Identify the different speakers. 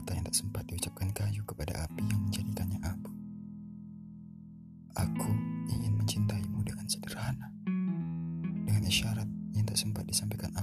Speaker 1: kata yang tak sempat diucapkan kayu kepada api yang menjadikannya abu. Aku ingin mencintaimu dengan sederhana, dengan isyarat yang tak sempat disampaikan.